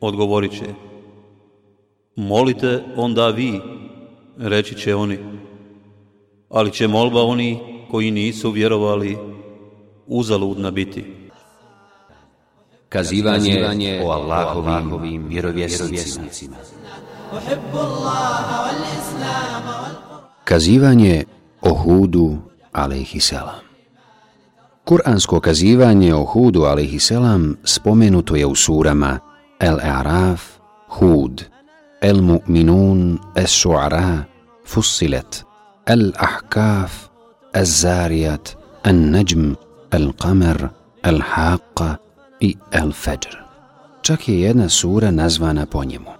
odgovorit će. Molite onda vi, reći će oni. Ali će molba oni koji nisu vjerovali uzaludna biti. Kazivanje, Kazivanje o Allahovim vjerovjesnicima. Kazivanje o Hudu, alaihisselam. Kur'ansko kazivanje o Hudu, alaihisselam, spomenuto je u surama Al-A'raf, Hud, Al-Mu'minun, Es-Su'ara, Fussilat, Al-Ahkaf, El-Zariyat, El-Najm, Al-Qamar, Al-Haqqa i El-Fajr. Čak je jedna sura nazvana po njemu.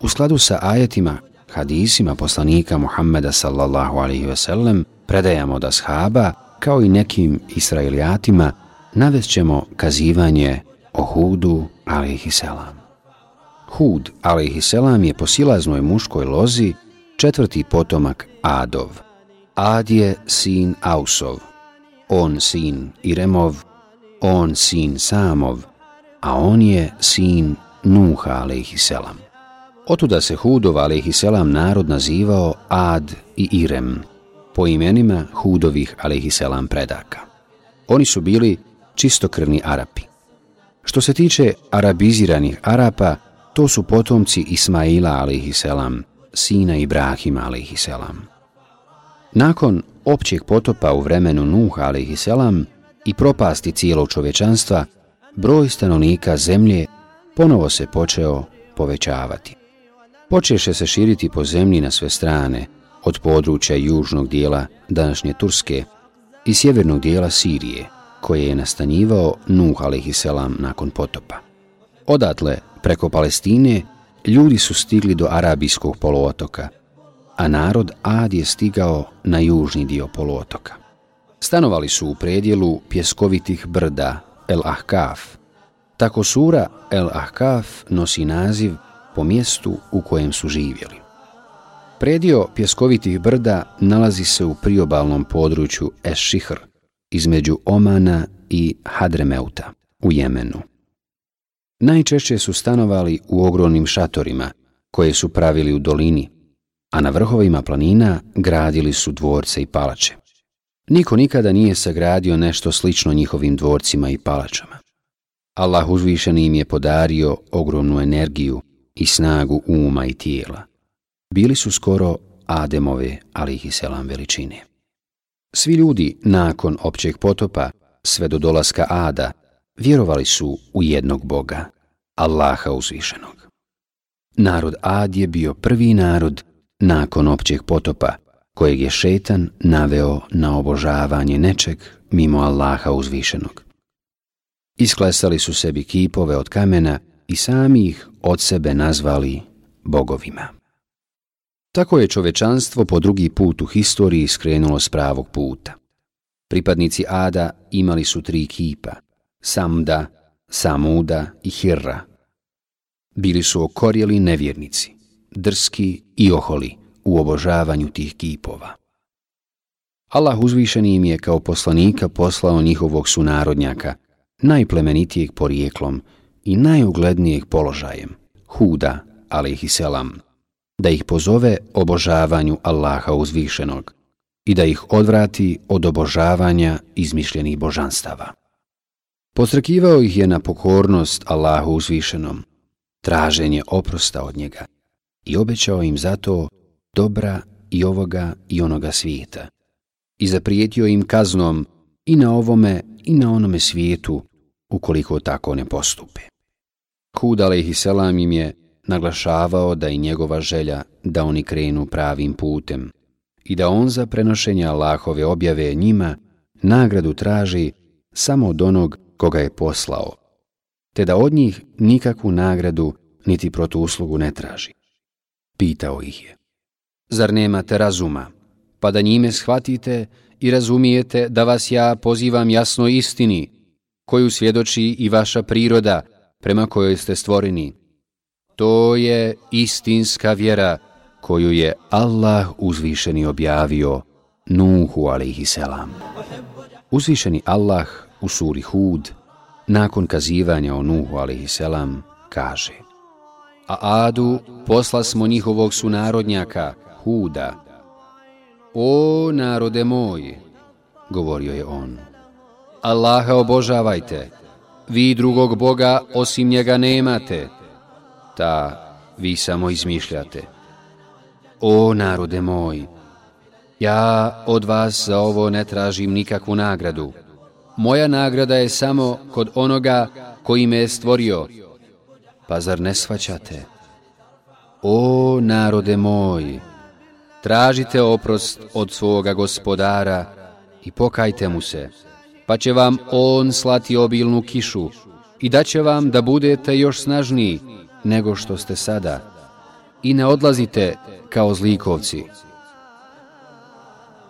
U skladu sa ajetima hadisima poslanika Muhammeda sallallahu alaihi ve sellem, predajamo da shaba, kao i nekim israelijatima, navest kazivanje o Hudu alaihi selam. Hud alaihi selam je po silaznoj muškoj lozi četvrti potomak Adov. Ad je sin Ausov, on sin Iremov, on sin Samov, a on je sin Nuha alaihi selam. Otuda se Hudov a.s. narod nazivao Ad i Irem, po imenima Hudovih a.s. predaka. Oni su bili čistokrvni Arapi. Što se tiče arabiziranih Arapa, to su potomci Ismaila a.s., sina Ibrahima a.s. Nakon općeg potopa u vremenu Nuh a.s. i propasti cijelog čovečanstva, broj stanovnika zemlje ponovo se počeo povećavati počeše se širiti po zemlji na sve strane, od područja južnog dijela današnje Turske i sjevernog dijela Sirije, koje je nastanjivao Nuh a.s. nakon potopa. Odatle, preko Palestine, ljudi su stigli do Arabijskog poluotoka, a narod Ad je stigao na južni dio poluotoka. Stanovali su u predjelu pjeskovitih brda El Ahkaf. Tako sura El Ahkaf nosi naziv po mjestu u kojem su živjeli. Predio pjeskovitih brda nalazi se u priobalnom području Eš-Šihr, između Omana i Hadremeuta u Jemenu. Najčešće su stanovali u ogromnim šatorima koje su pravili u dolini, a na vrhovima planina gradili su dvorce i palače. Niko nikada nije sagradio nešto slično njihovim dvorcima i palačama. Allah uzvišeni im je podario ogromnu energiju i snagu uma i tijela. Bili su skoro Ademove, ali ih i selam veličine. Svi ljudi nakon općeg potopa, sve do dolaska Ada, vjerovali su u jednog Boga, Allaha uzvišenog. Narod Ad je bio prvi narod nakon općeg potopa, kojeg je šetan naveo na obožavanje nečeg mimo Allaha uzvišenog. Isklesali su sebi kipove od kamena i sami ih od sebe nazvali bogovima. Tako je čovečanstvo po drugi put u historiji skrenulo s pravog puta. Pripadnici Ada imali su tri kipa, Samda, Samuda i Hirra. Bili su okorjeli nevjernici, drski i oholi u obožavanju tih kipova. Allah uzvišeni im je kao poslanika poslao njihovog sunarodnjaka, najplemenitijeg porijeklom i najuglednijeg položajem, Huda, selam, da ih pozove obožavanju Allaha uzvišenog i da ih odvrati od obožavanja izmišljenih božanstava. Posrekivao ih je na pokornost Allahu uzvišenom, traženje oprosta od njega i obećao im zato dobra i ovoga i onoga svijeta i zaprijetio im kaznom i na ovome i na onome svijetu ukoliko tako ne postupe. Hud a.s. im je naglašavao da je njegova želja da oni krenu pravim putem i da on za prenošenje Allahove objave njima nagradu traži samo od onog koga je poslao, te da od njih nikakvu nagradu niti protuuslugu ne traži. Pitao ih je. Zar nemate razuma, pa da njime shvatite i razumijete da vas ja pozivam jasno istini, koju svjedoči i vaša priroda prema kojoj ste stvoreni. To je istinska vjera koju je Allah uzvišeni objavio Nuhu alaihisselam. Uzvišeni Allah u suri Hud, nakon kazivanja o Nuhu alaihisselam, kaže A Adu posla smo njihovog sunarodnjaka, Huda. O narode moj, govorio je on, Allaha obožavajte, vi drugog Boga osim njega nemate, ta vi samo izmišljate. O narode moj, ja od vas za ovo ne tražim nikakvu nagradu. Moja nagrada je samo kod onoga koji me je stvorio. Pa zar ne svaćate? O narode moj, tražite oprost od svoga gospodara i pokajte mu se, pa će vam on slati obilnu kišu i daće vam da budete još snažniji nego što ste sada i ne odlazite kao zlikovci.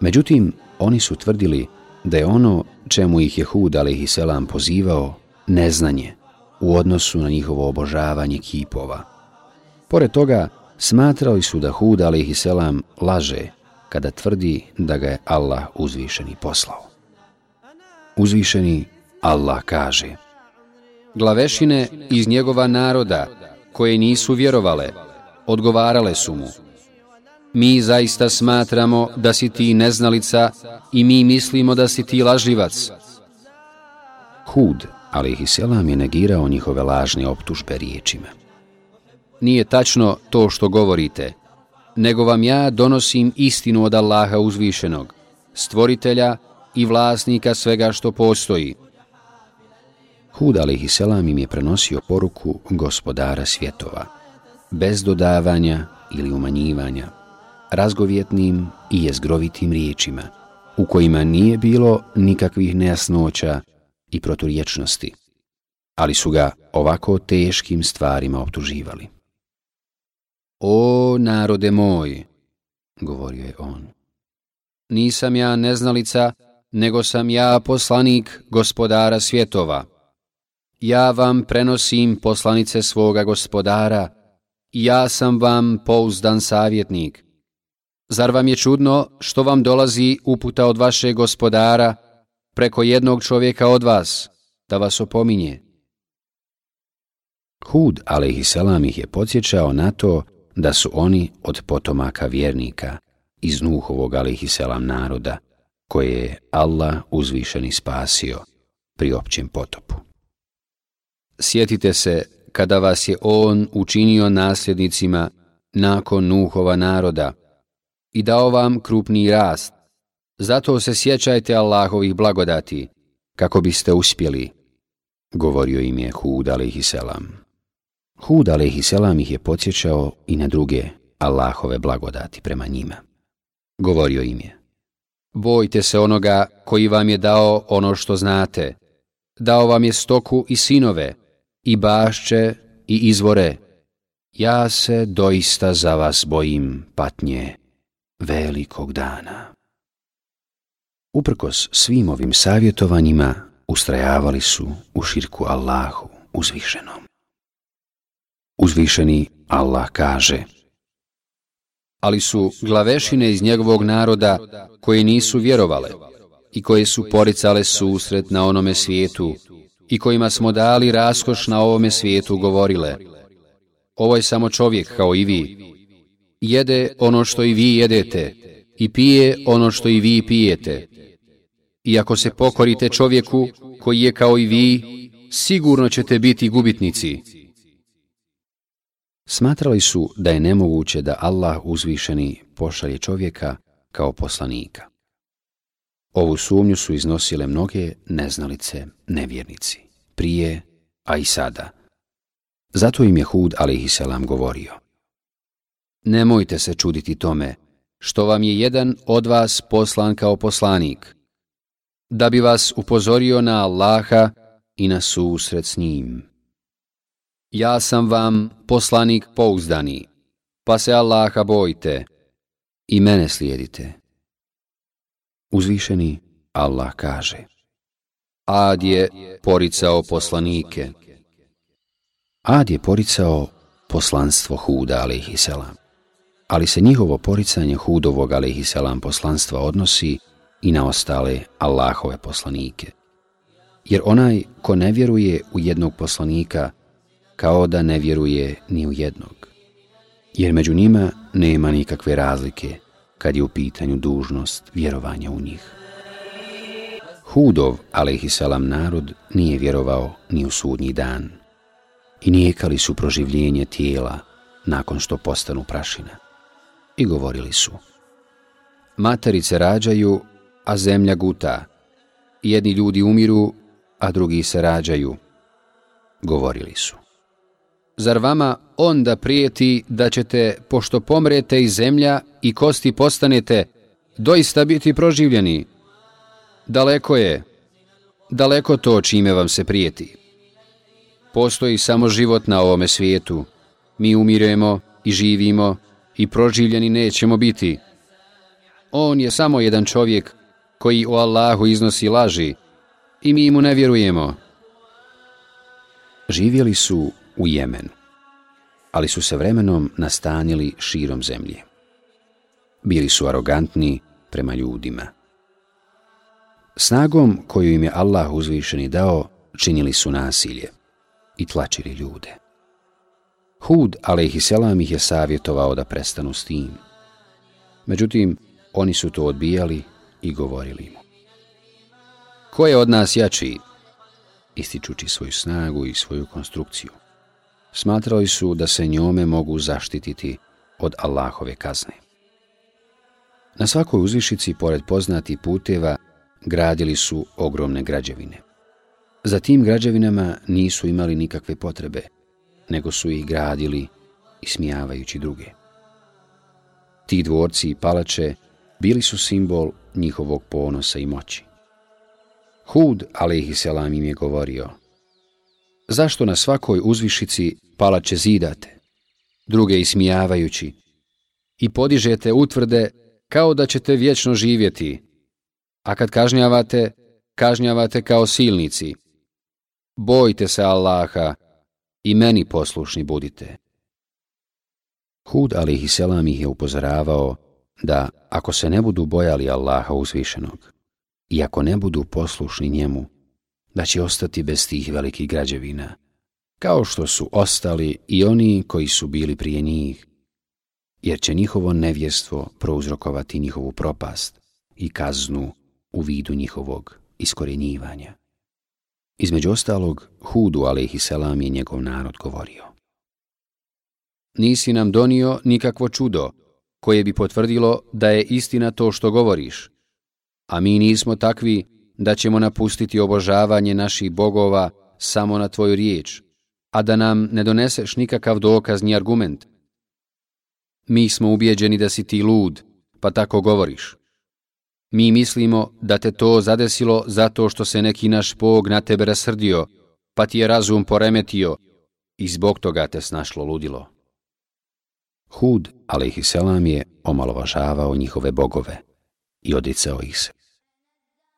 Međutim, oni su tvrdili da je ono čemu ih je Hud a.s. pozivao neznanje u odnosu na njihovo obožavanje kipova. Pored toga, smatrali su da Hud a.s. laže kada tvrdi da ga je Allah uzvišeni poslao. Uzvišeni Allah kaže Glavešine iz njegova naroda koje nisu vjerovale, odgovarale su mu Mi zaista smatramo da si ti neznalica i mi mislimo da si ti lažljivac. Hud, ali selam je negirao njihove lažne optužbe riječima. Nije tačno to što govorite, nego vam ja donosim istinu od Allaha uzvišenog, stvoritelja i vlasnika svega što postoji. Hud, ali selam im je prenosio poruku gospodara svjetova, bez dodavanja ili umanjivanja razgovjetnim i jezgrovitim riječima, u kojima nije bilo nikakvih nejasnoća i proturječnosti, ali su ga ovako teškim stvarima optuživali. O narode moj, govorio je on, nisam ja neznalica, nego sam ja poslanik gospodara svjetova. Ja vam prenosim poslanice svoga gospodara, ja sam vam pouzdan savjetnik. Zar vam je čudno što vam dolazi uputa od vašeg gospodara preko jednog čovjeka od vas, da vas opominje? Hud, alaihissalam, ih je podsjećao na to da su oni od potomaka vjernika iz Nuhovog, alaihissalam, naroda, koje je Allah uzvišeni spasio pri općem potopu. Sjetite se kada vas je On učinio nasljednicima nakon Nuhova naroda, i dao vam krupni rast. Zato se sjećajte Allahovih blagodati, kako biste uspjeli, govorio im je Hud a.s. Hud a.s. ih je podsjećao i na druge Allahove blagodati prema njima. Govorio im je, bojte se onoga koji vam je dao ono što znate, dao vam je stoku i sinove, i bašće i izvore, ja se doista za vas bojim patnje velikog dana. Uprkos svim ovim savjetovanjima, ustrajavali su u širku Allahu uzvišenom. Uzvišeni Allah kaže Ali su glavešine iz njegovog naroda koje nisu vjerovale i koje su poricale susret na onome svijetu i kojima smo dali raskoš na ovome svijetu govorile Ovo je samo čovjek kao i vi, jede ono što i vi jedete i pije ono što i vi pijete. I ako se pokorite čovjeku koji je kao i vi, sigurno ćete biti gubitnici. Smatrali su da je nemoguće da Allah uzvišeni pošalje čovjeka kao poslanika. Ovu sumnju su iznosile mnoge neznalice, nevjernici, prije, a i sada. Zato im je Hud, alaihissalam, govorio. Nemojte se čuditi tome, što vam je jedan od vas poslan kao poslanik, da bi vas upozorio na Allaha i na susret s njim. Ja sam vam poslanik pouzdani, pa se Allaha bojte i mene slijedite. Uzvišeni Allah kaže Ad je poricao poslanike. Ad je poricao poslanstvo Huda, alaihisselam Ali se njihovo poricanje Hudovog, alaihisselam poslanstva odnosi i na ostale Allahove poslanike. Jer onaj ko ne vjeruje u jednog poslanika, kao da ne vjeruje ni u jednog. Jer među njima nema nikakve razlike kad je u pitanju dužnost vjerovanja u njih. Hudov, alaihissalam, narod nije vjerovao ni u sudnji dan i nijekali su proživljenje tijela nakon što postanu prašina. I govorili su, materice rađaju, a zemlja guta, jedni ljudi umiru, a drugi se rađaju. Govorili su, zar vama onda prijeti da ćete, pošto pomrete iz zemlja i kosti postanete, doista biti proživljeni? Daleko je, daleko to čime vam se prijeti. Postoji samo život na ovome svijetu. Mi umiremo i živimo i proživljeni nećemo biti. On je samo jedan čovjek koji o Allahu iznosi laži i mi mu ne vjerujemo. Živjeli su u Jemenu, ali su se vremenom nastanili širom zemlje. Bili su arogantni prema ljudima. Snagom koju im je Allah uzvišeni dao, činili su nasilje i tlačili ljude. Hud, alaihisselam, ih je savjetovao da prestanu s tim. Međutim, oni su to odbijali i govorili mu. Ko je od nas jači? Ističući svoju snagu i svoju konstrukciju. Smatrali su da se njome mogu zaštititi od Allahove kazne. Na svakoj uzvišici, pored poznati puteva, gradili su ogromne građevine. Za tim građevinama nisu imali nikakve potrebe, nego su ih gradili ismijavajući druge. Ti dvorci i palače bili su simbol njihovog ponosa i moći. Hud, alaihisselam, im je govorio, zašto na svakoj uzvišici palače zidate, druge ismijavajući, i podižete utvrde kao da ćete vječno živjeti, a kad kažnjavate, kažnjavate kao silnici. Bojte se Allaha i meni poslušni budite. Hud, alaihisselam, ih je upozoravao da ako se ne budu bojali Allaha uzvišenog i ako ne budu poslušni njemu, da će ostati bez tih velikih građevina, kao što su ostali i oni koji su bili prije njih, jer će njihovo nevjestvo prouzrokovati njihovu propast i kaznu u vidu njihovog iskorjenjivanja. Između ostalog, Hudu, alaihisselam, je njegov narod govorio. Nisi nam donio nikakvo čudo, koje bi potvrdilo da je istina to što govoriš, a mi nismo takvi da ćemo napustiti obožavanje naših bogova samo na tvoju riječ, a da nam ne doneseš nikakav dokaz ni argument. Mi smo ubjeđeni da si ti lud, pa tako govoriš. Mi mislimo da te to zadesilo zato što se neki naš Bog na tebe rasrdio, pa ti je razum poremetio i zbog toga te snašlo ludilo. Hud, alaihisselam, je omalovažavao njihove bogove i odicao ih se.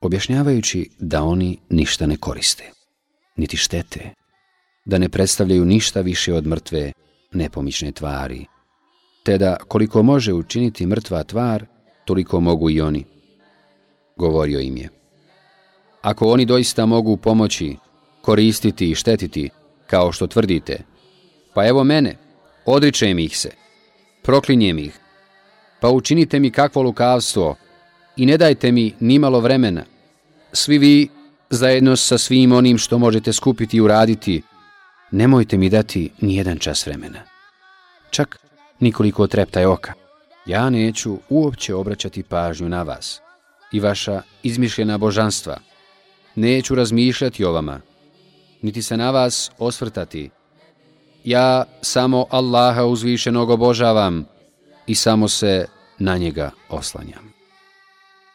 Objašnjavajući da oni ništa ne koriste, niti štete, da ne predstavljaju ništa više od mrtve, nepomične tvari, te da koliko može učiniti mrtva tvar, toliko mogu i oni. Govorio im je. Ako oni doista mogu pomoći, koristiti i štetiti, kao što tvrdite, pa evo mene, odričem ih se, proklinjem ih, pa učinite mi kakvo lukavstvo i ne dajte mi nimalo vremena. Svi vi, zajedno sa svim onim što možete skupiti i uraditi, nemojte mi dati ni jedan čas vremena. Čak nikoliko treptaj oka. Ja neću uopće obraćati pažnju na vas i vaša izmišljena božanstva. Neću razmišljati o vama, niti se na vas osvrtati. Ja samo Allaha uzvišenog obožavam i samo se na njega oslanjam.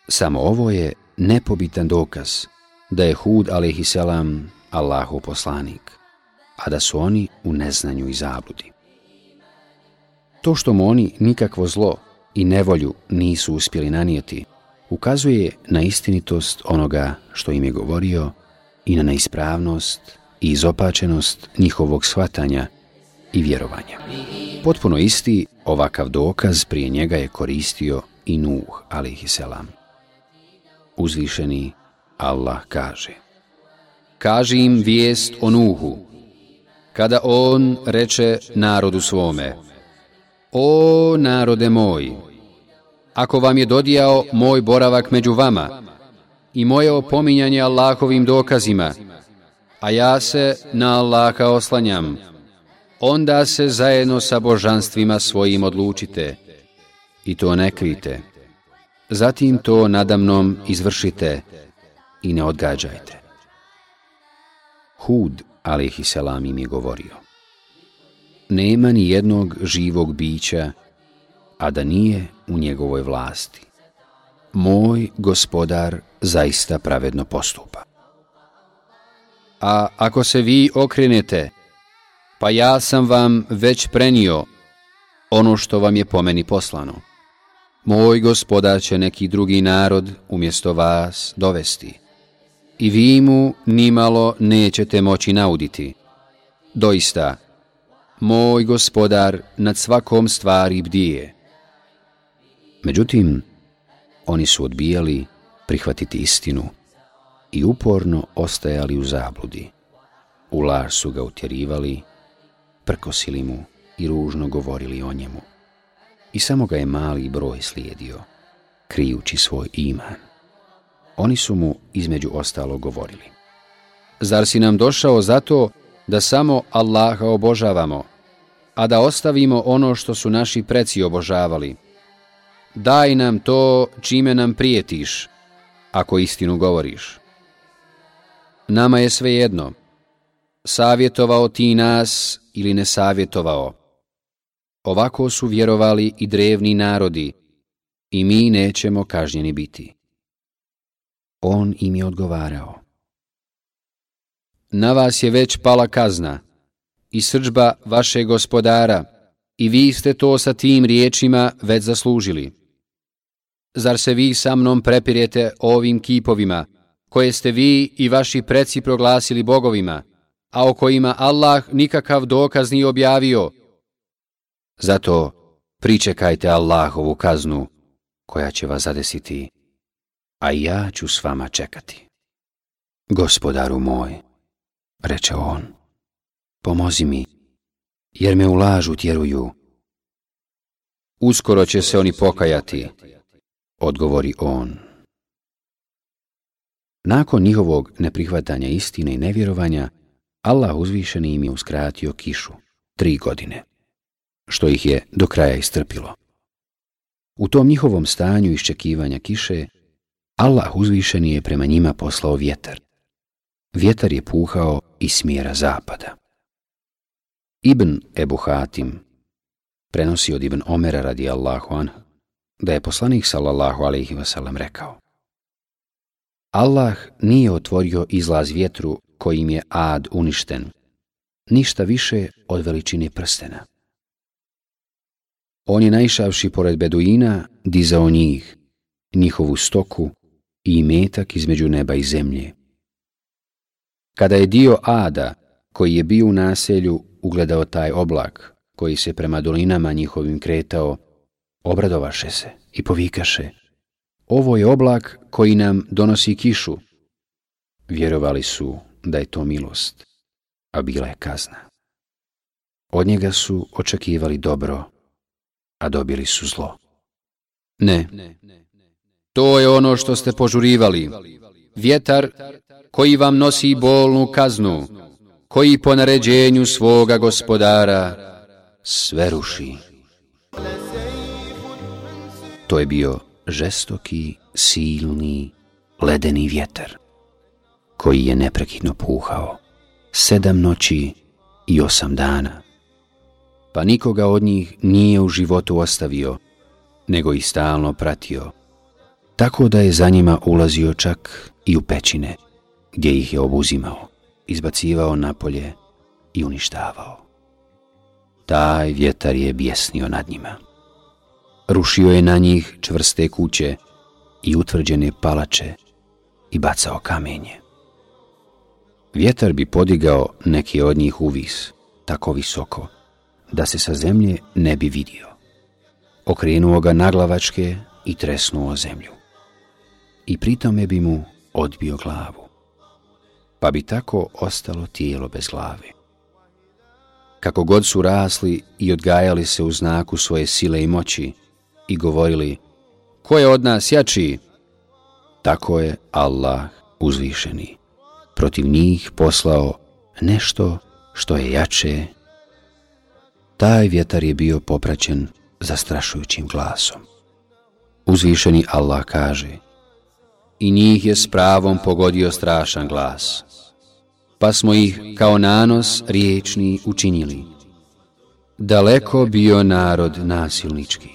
Samo ovo je nepobitan dokaz da je Hud a.s. Allahu poslanik a da su oni u neznanju i zabludi. To što mu oni nikakvo zlo i nevolju nisu uspjeli nanijeti, ukazuje na istinitost onoga što im je govorio i na neispravnost i izopačenost njihovog shvatanja i vjerovanja. Potpuno isti ovakav dokaz prije njega je koristio i Nuh, alaihisselam. Uzvišeni Allah kaže Kaži im vijest o Nuhu, kada on reče narodu svome O narode moj, ako vam je dodijao moj boravak među vama i moje opominjanje Allahovim dokazima, a ja se na Allaha oslanjam, onda se zajedno sa božanstvima svojim odlučite i to ne krite. Zatim to nadamnom izvršite i ne odgađajte. Hud, alihi selam, im je govorio. Nema ni jednog živog bića, a da nije u njegovoj vlasti. Moj gospodar zaista pravedno postupa. A ako se vi okrenete, pa ja sam vam već prenio ono što vam je pomeni poslano. Moj gospodar će neki drugi narod umjesto vas dovesti. I vi mu nimalo nećete moći nauditi. Doista, moj gospodar nad svakom stvari bdije. Međutim, oni su odbijali prihvatiti istinu i uporno ostajali u zabludi. U laž su ga utjerivali, prkosili mu i ružno govorili o njemu. I samo ga je mali broj slijedio, krijući svoj iman. Oni su mu između ostalo govorili. Zar si nam došao zato da samo Allaha obožavamo, a da ostavimo ono što su naši preci obožavali? Daj nam to čime nam prijetiš, ako istinu govoriš. Nama je sve jedno, savjetovao ti nas ili ne savjetovao. Ovako su vjerovali i drevni narodi i mi nećemo kažnjeni biti. On im je odgovarao. Na vas je već pala kazna i srđba vaše gospodara i vi ste to sa tim riječima već zaslužili. Zar se vi sa mnom prepirjete ovim kipovima koje ste vi i vaši preci proglasili bogovima, a o kojima Allah nikakav dokaz nije objavio. Zato pričekajte Allahovu kaznu koja će vas zadesiti, a ja ću s vama čekati. Gospodaru moj, reče on, pomozi mi, jer me u lažu tjeruju. Uskoro će se oni pokajati, odgovori on. Nakon njihovog neprihvatanja istine i nevjerovanja, Allah uzvišeni im je uskratio kišu, tri godine, što ih je do kraja istrpilo. U tom njihovom stanju iščekivanja kiše, Allah uzvišeni je prema njima poslao vjetar. Vjetar je puhao iz smjera zapada. Ibn Ebu Hatim prenosi od Ibn Omera radi Allahu an, da je poslanik sallallahu alaihi wasallam rekao Allah nije otvorio izlaz vjetru kojim je ad uništen, ništa više od veličine prstena. On je najšavši pored beduina dizao njih, njihovu stoku i metak između neba i zemlje. Kada je dio ada, koji je bio u naselju, ugledao taj oblak, koji se prema dolinama njihovim kretao, obradovaše se i povikaše. Ovo je oblak koji nam donosi kišu. Vjerovali su da je to milost, a bila je kazna. Od njega su očekivali dobro, a dobili su zlo. Ne, to je ono što ste požurivali. Vjetar koji vam nosi bolnu kaznu, koji po naređenju svoga gospodara sve ruši. To je bio žestoki, silni, ledeni vjetar koji je neprekidno puhao, sedam noći i osam dana. Pa nikoga od njih nije u životu ostavio, nego ih stalno pratio, tako da je za njima ulazio čak i u pećine, gdje ih je obuzimao, izbacivao napolje i uništavao. Taj vjetar je bjesnio nad njima. Rušio je na njih čvrste kuće i utvrđene palače i bacao kamenje. Vjetar bi podigao neke od njih uvis, tako visoko, da se sa zemlje ne bi vidio. Okrenuo ga naglavačke i tresnuo zemlju. I pritome bi mu odbio glavu. Pa bi tako ostalo tijelo bez glave. Kako god su rasli i odgajali se u znaku svoje sile i moći i govorili Ko je od nas jači? Tako je Allah uzvišeni. Protiv njih poslao nešto što je jače. Taj vjetar je bio popraćen zastrašujućim glasom. Uzvišeni Allah kaže I njih je s pravom pogodio strašan glas. Pa smo ih kao nanos riječni učinili. Daleko bio narod nasilnički.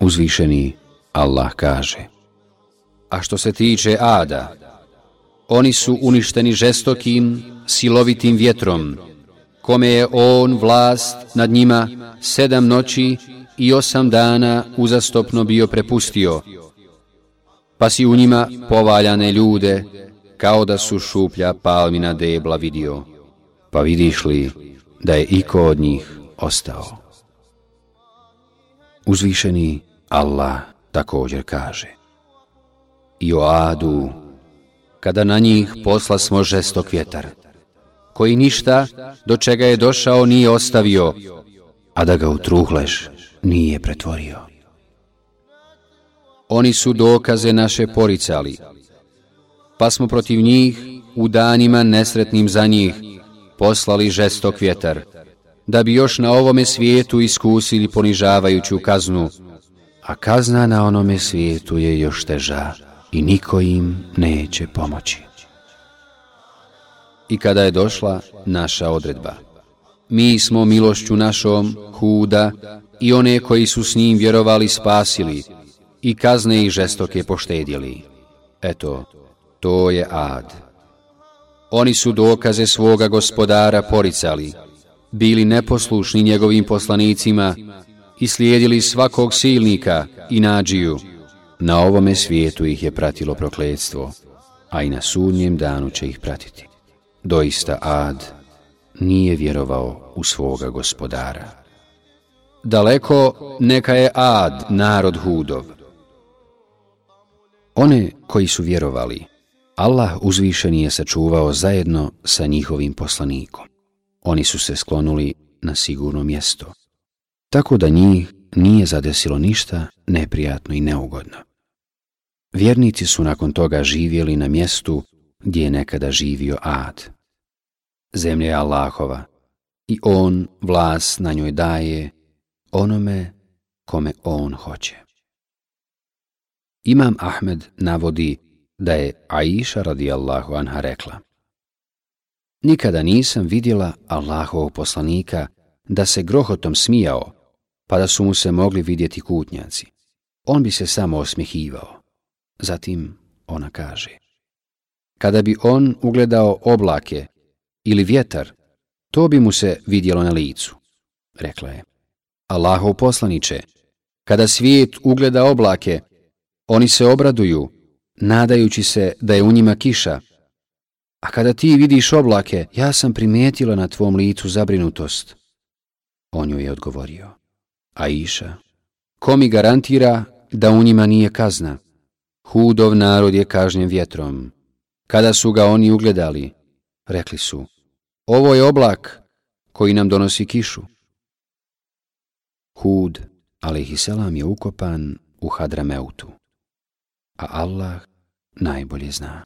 Uzvišeni Allah kaže A što se tiče Ada, oni su uništeni žestokim, silovitim vjetrom, kome je on vlast nad njima sedam noći i osam dana uzastopno bio prepustio, pa si u njima povaljane ljude, kao da su šuplja palmina debla vidio, pa vidiš li da je iko od njih ostao. Uzvišeni Allah također kaže I o Adu, kada na njih posla smo žestok vjetar, koji ništa do čega je došao nije ostavio, a da ga u truhleš nije pretvorio. Oni su dokaze naše poricali, pa smo protiv njih u danima nesretnim za njih poslali žestok vjetar, da bi još na ovome svijetu iskusili ponižavajuću kaznu, a kazna na onome svijetu je još teža i niko im neće pomoći. I kada je došla naša odredba, mi smo milošću našom huda i one koji su s njim vjerovali spasili i kazne ih žestoke poštedjeli. Eto, to je ad. Oni su dokaze svoga gospodara poricali, bili neposlušni njegovim poslanicima i slijedili svakog silnika i nađiju. Na ovome svijetu ih je pratilo prokledstvo, a i na sudnjem danu će ih pratiti. Doista Ad nije vjerovao u svoga gospodara. Daleko neka je Ad, narod Hudov. One koji su vjerovali, Allah uzvišeni je sačuvao zajedno sa njihovim poslanikom. Oni su se sklonuli na sigurno mjesto, tako da njih nije zadesilo ništa neprijatno i neugodno. Vjernici su nakon toga živjeli na mjestu gdje je nekada živio Ad. Zemlja je Allahova i On vlas na njoj daje onome kome On hoće. Imam Ahmed navodi da je Aisha radijallahu anha rekla Nikada nisam vidjela Allahovog poslanika da se grohotom smijao, pa da su mu se mogli vidjeti kutnjaci. On bi se samo osmihivao. Zatim ona kaže Kada bi on ugledao oblake ili vjetar, to bi mu se vidjelo na licu, rekla je. Allahov poslaniče, kada svijet ugleda oblake, oni se obraduju, nadajući se da je u njima kiša, a kada ti vidiš oblake, ja sam primijetila na tvom licu zabrinutost. On joj je odgovorio. Aisha, ko mi garantira da u njima nije kazna? Hudov narod je kažnjen vjetrom. Kada su ga oni ugledali, rekli su, ovo je oblak koji nam donosi kišu. Hud, alaihisselam, je ukopan u Hadrameutu, a Allah najbolje zna.